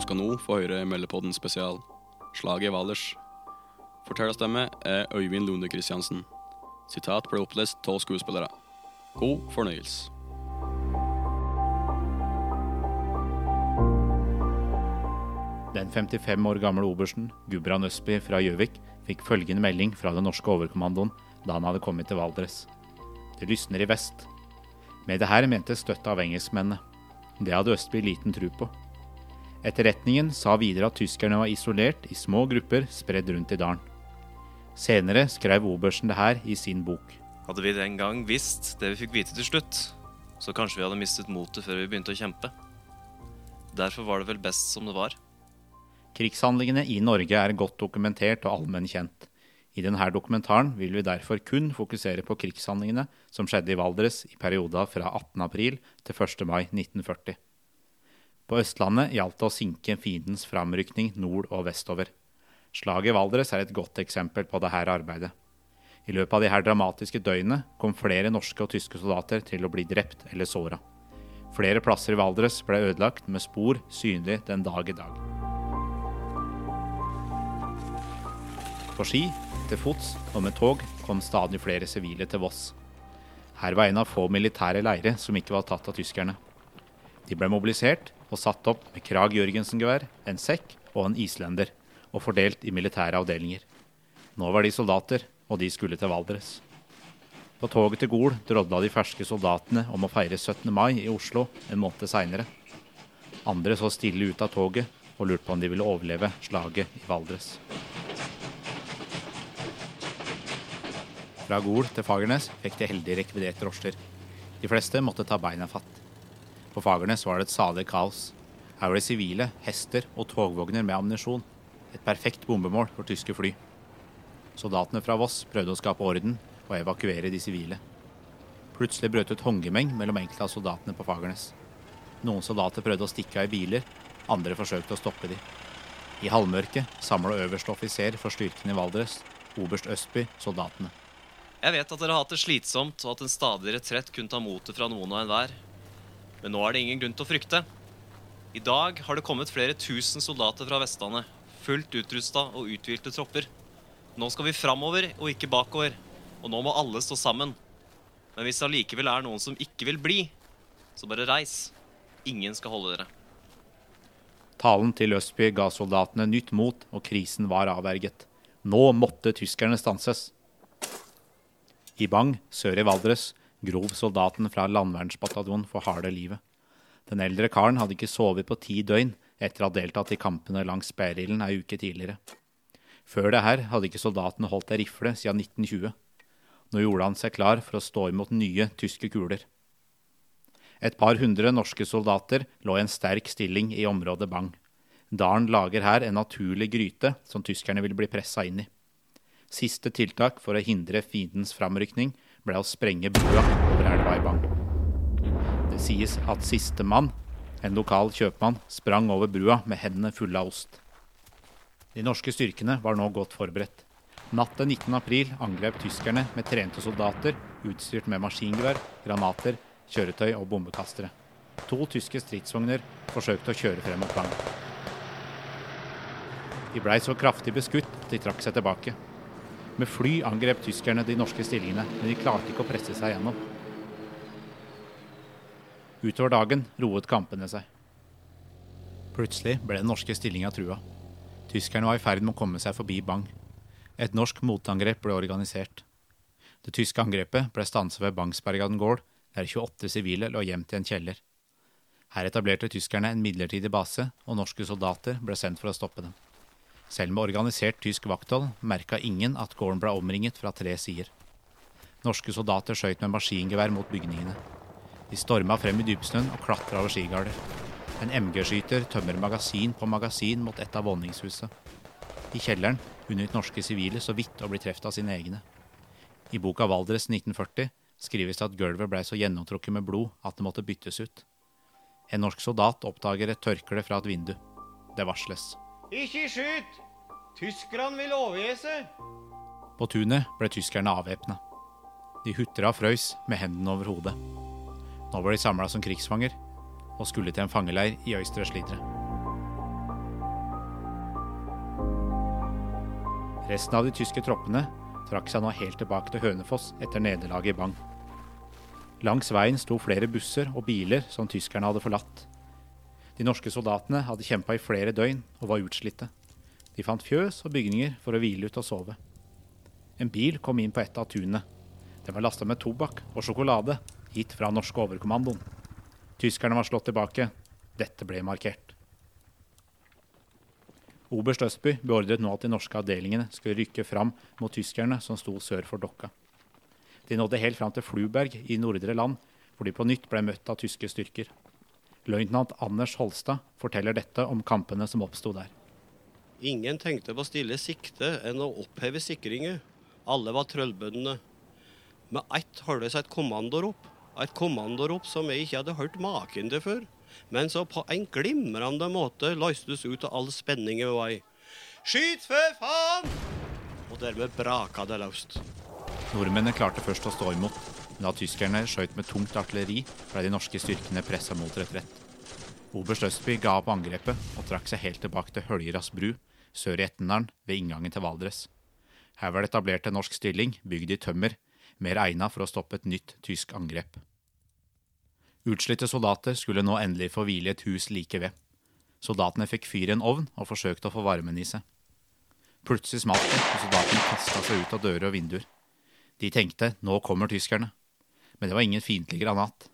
Du skal nå få høre Meldepodden spesial. Slaget i Valdres. Fortellerstemme er Øyvind Lunde Kristiansen. Sitat ble opplest av skuespillere. God fornøyelse. Den 55 år gamle obersten, Gudbrand Østby fra Gjøvik, fikk følgende melding fra den norske overkommandoen da han hadde kommet til Valdres. Det lysner i vest. Med det her mente støtte av engelskmennene. Det hadde Østby liten tro på. Etterretningen sa videre at tyskerne var isolert i små grupper spredd rundt i dalen. Senere skrev obersten det her i sin bok. Hadde vi den gang visst det vi fikk vite til slutt, så kanskje vi hadde mistet motet før vi begynte å kjempe. Derfor var det vel best som det var. Krigshandlingene i Norge er godt dokumentert og allmenn kjent. I denne dokumentaren vil vi derfor kun fokusere på krigshandlingene som skjedde i Valdres i perioda fra 18. april til 1. mai 1940. På Østlandet gjaldt det å sinke fiendens framrykning nord og vestover. Slaget i Valdres er et godt eksempel på dette arbeidet. I løpet av disse dramatiske døgnene kom flere norske og tyske soldater til å bli drept eller såra. Flere plasser i Valdres ble ødelagt med spor synlig den dag i dag. På ski, til fots og med tog kom stadig flere sivile til Voss. Her var en av få militære leirer som ikke var tatt av tyskerne. De ble mobilisert og satt opp med Krag Jørgensen-gevær, en sekk og en islender, og fordelt i militære avdelinger. Nå var de soldater, og de skulle til Valdres. På toget til Gol drodla de ferske soldatene om å feire 17. mai i Oslo en måned seinere. Andre så stille ut av toget og lurte på om de ville overleve slaget i Valdres. Fra Gol til Fagernes fikk de heldige rekvidert drosjer. De fleste måtte ta beina fatt. På Fagernes var det et salig kaos. Her var det sivile, hester og togvogner med ammunisjon. Et perfekt bombemål for tyske fly. Soldatene fra Voss prøvde å skape orden og evakuere de sivile. Plutselig brøt ut håndgemeng mellom enkelte av soldatene på Fagernes. Noen soldater prøvde å stikke av i biler, andre forsøkte å stoppe de. I halvmørket samla øverste offiser for styrken i Valdres, oberst Østby, soldatene. Jeg vet at dere har hatt det slitsomt, og at en stadig retrett kunne ta motet fra noen og enhver. Men nå er det ingen grunn til å frykte. I dag har det kommet flere tusen soldater fra Vestlandet, fullt utrusta og uthvilte tropper. Nå skal vi framover og ikke bakover, og nå må alle stå sammen. Men hvis det allikevel er noen som ikke vil bli, så bare reis. Ingen skal holde dere. Talen til Østby ga soldatene nytt mot, og krisen var avverget. Nå måtte tyskerne stanses. I Bang, sør i Valdres, grov soldaten fra landvernsbataljonen for harde livet. Den eldre karen hadde ikke sovet på ti døgn etter å ha deltatt i kampene langs Sperilden ei uke tidligere. Før det her hadde ikke soldatene holdt ei rifle siden 1920. Nå gjorde han seg klar for å stå imot nye tyske kuler. Et par hundre norske soldater lå i en sterk stilling i området Bang. Dalen lager her en naturlig gryte som tyskerne vil bli pressa inn i. Siste tiltak for å hindre fiendens framrykning ble å sprenge brua over elva i Bang. Det sies at sistemann, en lokal kjøpmann, sprang over brua med hendene fulle av ost. De norske styrkene var nå godt forberedt. Natt til 19. april angrep tyskerne med trente soldater utstyrt med maskingevær, granater, kjøretøy og bombekastere. To tyske stridsvogner forsøkte å kjøre frem mot Bang. De blei så kraftig beskutt at de trakk seg tilbake. Med fly angrep tyskerne de norske stillingene, men de klarte ikke å presse seg gjennom. Utover dagen roet kampene seg. Plutselig ble den norske stillinga trua. Tyskerne var i ferd med å komme seg forbi Bang. Et norsk motangrep ble organisert. Det tyske angrepet ble stanset ved Bangsbergaden gård, der 28 sivile lå gjemt i en kjeller. Her etablerte tyskerne en midlertidig base, og norske soldater ble sendt for å stoppe dem. Selv med organisert tysk vakthold merka ingen at gården ble omringet fra tre sider. Norske soldater skøyt med maskingevær mot bygningene. De storma frem i dypsnøen og klatra over skigarder. En MG-skyter tømmer magasin på magasin mot et av våningshuset. I kjelleren unngikk norske sivile så vidt å bli truffet av sine egne. I boka Valdres 1940 skrives det at gulvet blei så gjennomtrukket med blod at det måtte byttes ut. En norsk soldat oppdager et tørkle fra et vindu. Det varsles. Ikke skyt! Tyskerne vil overgi seg! På tunet ble tyskerne avvæpna. De hutra og frøys med hendene over hodet. Nå var de samla som krigsfanger og skulle til en fangeleir i Øystre Slidre. Resten av de tyske troppene trakk seg nå helt tilbake til Hønefoss etter nederlaget i Bang. Langs veien sto flere busser og biler som tyskerne hadde forlatt. De norske soldatene hadde kjempa i flere døgn og var utslitte. De fant fjøs og bygninger for å hvile ut og sove. En bil kom inn på et av tunene. Den var lasta med tobakk og sjokolade, gitt fra norske overkommandoen. Tyskerne var slått tilbake. Dette ble markert. Oberst Østby beordret nå at de norske avdelingene skulle rykke fram mot tyskerne som sto sør for Dokka. De nådde helt fram til Fluberg i nordre land, hvor de på nytt ble møtt av tyske styrker. Løytnant Anders Holstad forteller dette om kampene som oppsto der. Ingen tenkte på stille sikte enn å oppheve sikringer. Alle var trøllbøndene. Med ett hørtes et kommandorop. Et kommandorop som jeg ikke hadde hørt maken til før. Men så på en glimrende måte løstes ut av all spenning i vei. Skyt for faen! Og dermed braka det løst. Nordmennene klarte først å stå imot, da tyskerne skjøt med tungt artilleri, ble de norske styrkene pressa mot retrett. Oberst Østby ga opp angrepet og trakk seg helt tilbake til Høljeras bru, sør i Etnedalen, ved inngangen til Valdres. Her var det etablert en norsk stilling, bygd i tømmer, mer egna for å stoppe et nytt tysk angrep. Utslitte soldater skulle nå endelig få hvile i et hus like ved. Soldatene fikk fyr i en ovn og forsøkte å få varmen i seg. Plutselig smalt det, og soldatene kasta seg ut av dører og vinduer. De tenkte nå kommer tyskerne, men det var ingen fiendtlig granat.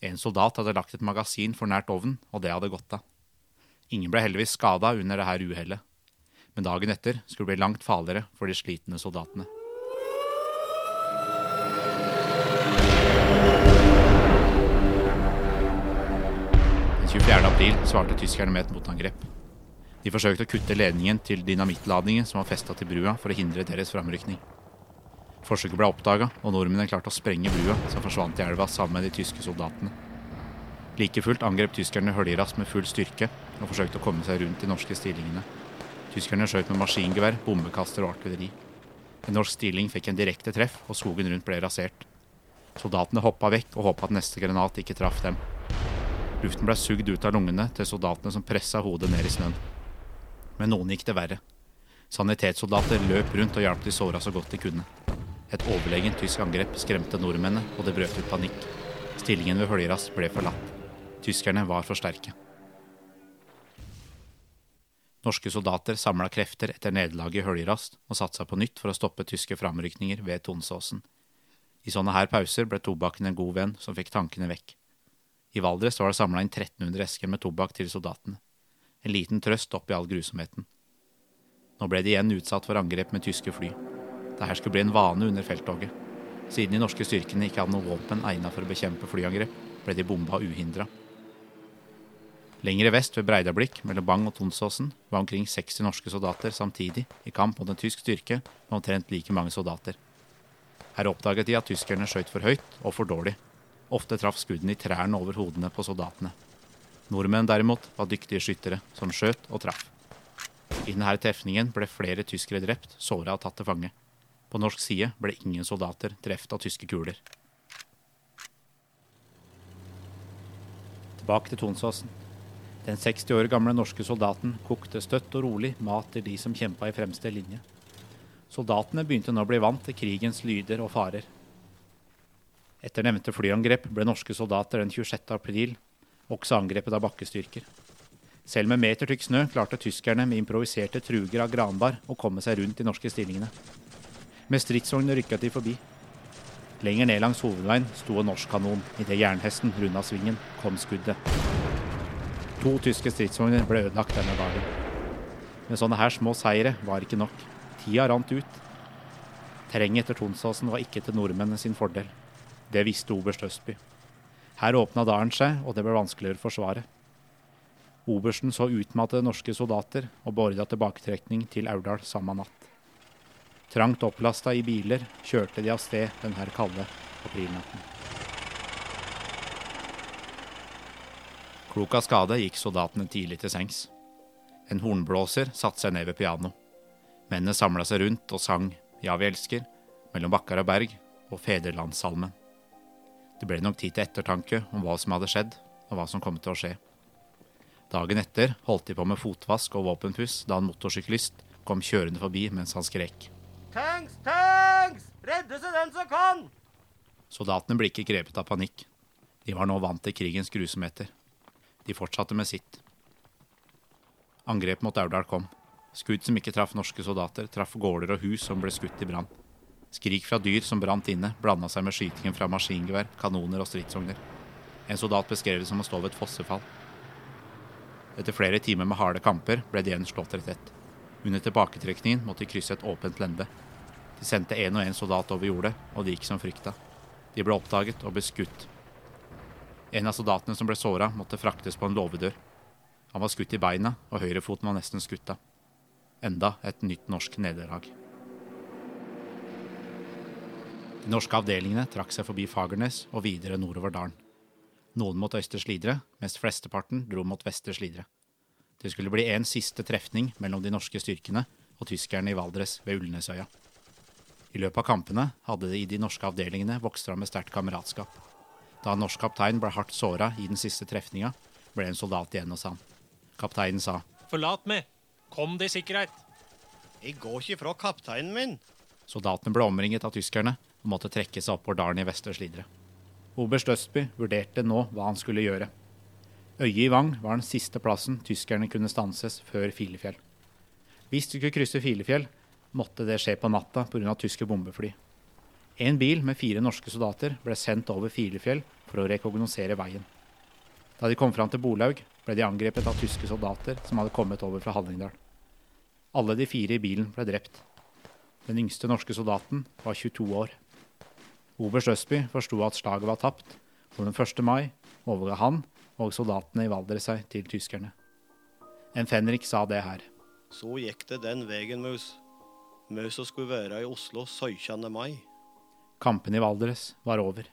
En soldat hadde lagt et magasin for nært ovnen, og det hadde gått av. Ingen ble heldigvis skada under dette uhellet, men dagen etter skulle det bli langt farligere for de slitne soldatene. Den 24. april svarte tyskerne med et motangrep. De forsøkte å kutte ledningen til dynamittladningen som var festa til brua for å hindre deres framrykning. Forsøket ble oppdaga, og nordmennene klarte å sprenge brua, som forsvant i elva sammen med de tyske soldatene. Like fullt angrep tyskerne Høljeras med full styrke og forsøkte å komme seg rundt de norske stillingene. Tyskerne skjøt med maskingevær, bombekaster og artilleri. En norsk stilling fikk en direkte treff, og skogen rundt ble rasert. Soldatene hoppa vekk og håpa at neste granat ikke traff dem. Luften ble sugd ut av lungene til soldatene som pressa hodet ned i snøen. Men noen gikk det verre. Sanitetssoldater løp rundt og hjalp de såra så godt de kunne. Et overlegent tysk angrep skremte nordmennene, og det brøt ut panikk. Stillingen ved Høljeras ble forlatt. Tyskerne var for sterke. Norske soldater samla krefter etter nederlaget i Høljerast og satsa på nytt for å stoppe tyske framrykninger ved Tonsåsen. I sånne her pauser ble tobakken en god venn som fikk tankene vekk. I Valdres var det samla inn 1300 esker med tobakk til soldatene. En liten trøst oppi all grusomheten. Nå ble de igjen utsatt for angrep med tyske fly. Dette skulle bli en vane under felttoget. Siden de norske styrkene ikke hadde noe våpen egnet for å bekjempe flyangrep, ble de bomba uhindra. Lengre vest ved Breidablikk, mellom Bang og Tonsåsen, var omkring 60 norske soldater samtidig i kamp mot en tysk styrke med omtrent like mange soldater. Her oppdaget de at tyskerne skjøt for høyt og for dårlig. Ofte traff skuddene i trærne over hodene på soldatene. Nordmenn derimot var dyktige skyttere, som skjøt og traff. I denne trefningen ble flere tyskere drept, såra og tatt til fange. På norsk side ble ingen soldater truffet av tyske kuler. Tilbake til Tonsåsen. Den 60 år gamle norske soldaten kokte støtt og rolig mat til de som kjempa i fremste linje. Soldatene begynte nå å bli vant til krigens lyder og farer. Etter nevnte flyangrep ble norske soldater den 26. april også angrepet av bakkestyrker. Selv med metertykk snø klarte tyskerne med improviserte truger av granbar å komme seg rundt de norske stillingene. Med stridsvogn rykka de forbi. Lenger ned langs hovedveien sto en norsk kanon. Idet jernhesten runda svingen, kom skuddet. To tyske stridsvogner ble ødelagt denne dagen. Men sånne her små seire var ikke nok. Tida rant ut. Terrenget etter Tonsåsen var ikke til nordmennene sin fordel. Det visste oberst Østby. Her åpna dalen seg, og det ble vanskeligere å forsvare. Obersten så utmattede norske soldater og beordra tilbaketrekning til Aurdal samme natt. Trangt opplasta i biler kjørte de av sted denne kalde aprilnatten. Klok av skade gikk soldatene tidlig til sengs. En hornblåser satte seg ned ved piano. Mennene samla seg rundt og sang Ja, vi elsker, mellom bakkar og berg og Fedrelandssalmen. Det ble nok tid til ettertanke om hva som hadde skjedd, og hva som kom til å skje. Dagen etter holdt de på med fotvask og våpenpuss da en motorsyklist kom kjørende forbi mens han skrek. Tanks, tanks! Redde seg den som kan! Soldatene ble ikke grepet av panikk. De var nå vant til krigens grusomheter. De fortsatte med sitt. Angrep mot Aurdal kom. Skudd som ikke traff norske soldater, traff gårder og hus som ble skutt i brann. Skrik fra dyr som brant inne, blanda seg med skytingen fra maskingevær, kanoner og stridsvogner. En soldat beskrev det som å stå ved et fossefall. Etter flere timer med harde kamper ble det igjen slått retett. Under tilbaketrekningen måtte de krysse et åpent lende. De sendte én og én soldat over jordet, og det gikk som frykta. De ble oppdaget og ble skutt. En av soldatene som ble såra, måtte fraktes på en låvedør. Han var skutt i beina, og høyrefoten var nesten skutt av. Enda et nytt norsk nederlag. De norske avdelingene trakk seg forbi Fagernes og videre nordover dalen. Noen mot Østre Slidre, mens flesteparten dro mot Vestre Slidre. Det skulle bli en siste trefning mellom de norske styrkene og tyskerne i Valdres ved Ullnesøya. I løpet av kampene hadde det i de norske avdelingene vokst fram et sterkt kameratskap. Da en norsk kaptein ble hardt såra i den siste trefninga, ble en soldat igjen hos han. Kapteinen sa Forlat meg. Kom deg i sikkerhet. Jeg går ikke fra kapteinen min. soldatene ble omringet av tyskerne og måtte trekke seg oppover dalen i Vestre Slidre. Oberst Østby vurderte nå hva han skulle gjøre. Øyet i Vang var den siste plassen tyskerne kunne stanses før Filefjell. Hvis de skulle krysse Filefjell, måtte det skje på natta pga. tyske bombefly. En bil med fire norske soldater ble sendt over Filefjell for å rekognosere veien. Da de kom fram til Bolaug, ble de angrepet av tyske soldater som hadde kommet over fra Hallingdal. Alle de fire i bilen ble drept. Den yngste norske soldaten var 22 år. Oberst Østby forsto at slaget var tapt, og den 1. mai overga han og soldatene i Valdres seg til tyskerne. En fenrik sa det her. Så gikk det den veien, Mus. Musa skulle være i Oslo 17. mai. Kampene i Valdres var over.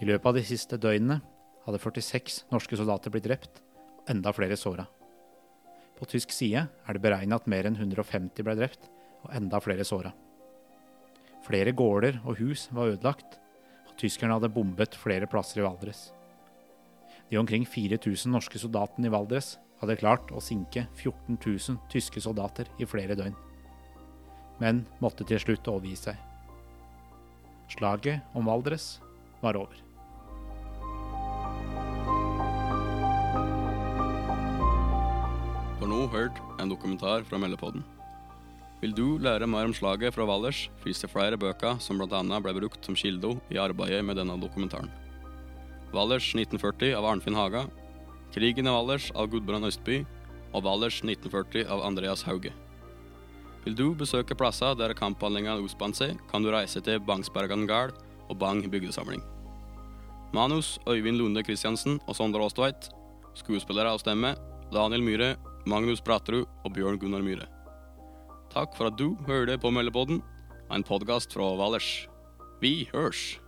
I løpet av de siste døgnene hadde 46 norske soldater blitt drept, og enda flere såra. På tysk side er det beregna at mer enn 150 ble drept, og enda flere såra. Flere gårder og hus var ødelagt, og tyskerne hadde bombet flere plasser i Valdres. De omkring 4000 norske soldatene i Valdres hadde klart å sinke 14 000 tyske soldater i flere døgn, men måtte til slutt overgi seg. Slaget om Valdres var over. Du har nå hørt en dokumentar fra Meldepodden. Vil du lære mer om slaget fra Valdres, finnes det flere bøker som bl.a. ble brukt som kilde i arbeidet med denne dokumentaren. Valdres 1940 av Arnfinn Haga, Krigen i Wallers av Gudbrand Østby og Wallers 1940 av Andreas Hauge. Vil du besøke plasser der kamphandlingene utspant seg, kan du reise til Bangsbergan gard og Bang bygdesamling. Manus Øyvind Lunde Christiansen og Sondre Aastveit. Skuespillere og stemme Daniel Myhre, Magnus Braterud og Bjørn Gunnar Myhre. Takk for at du hørte på Meldepodden, en podkast fra Valers. Vi hørs!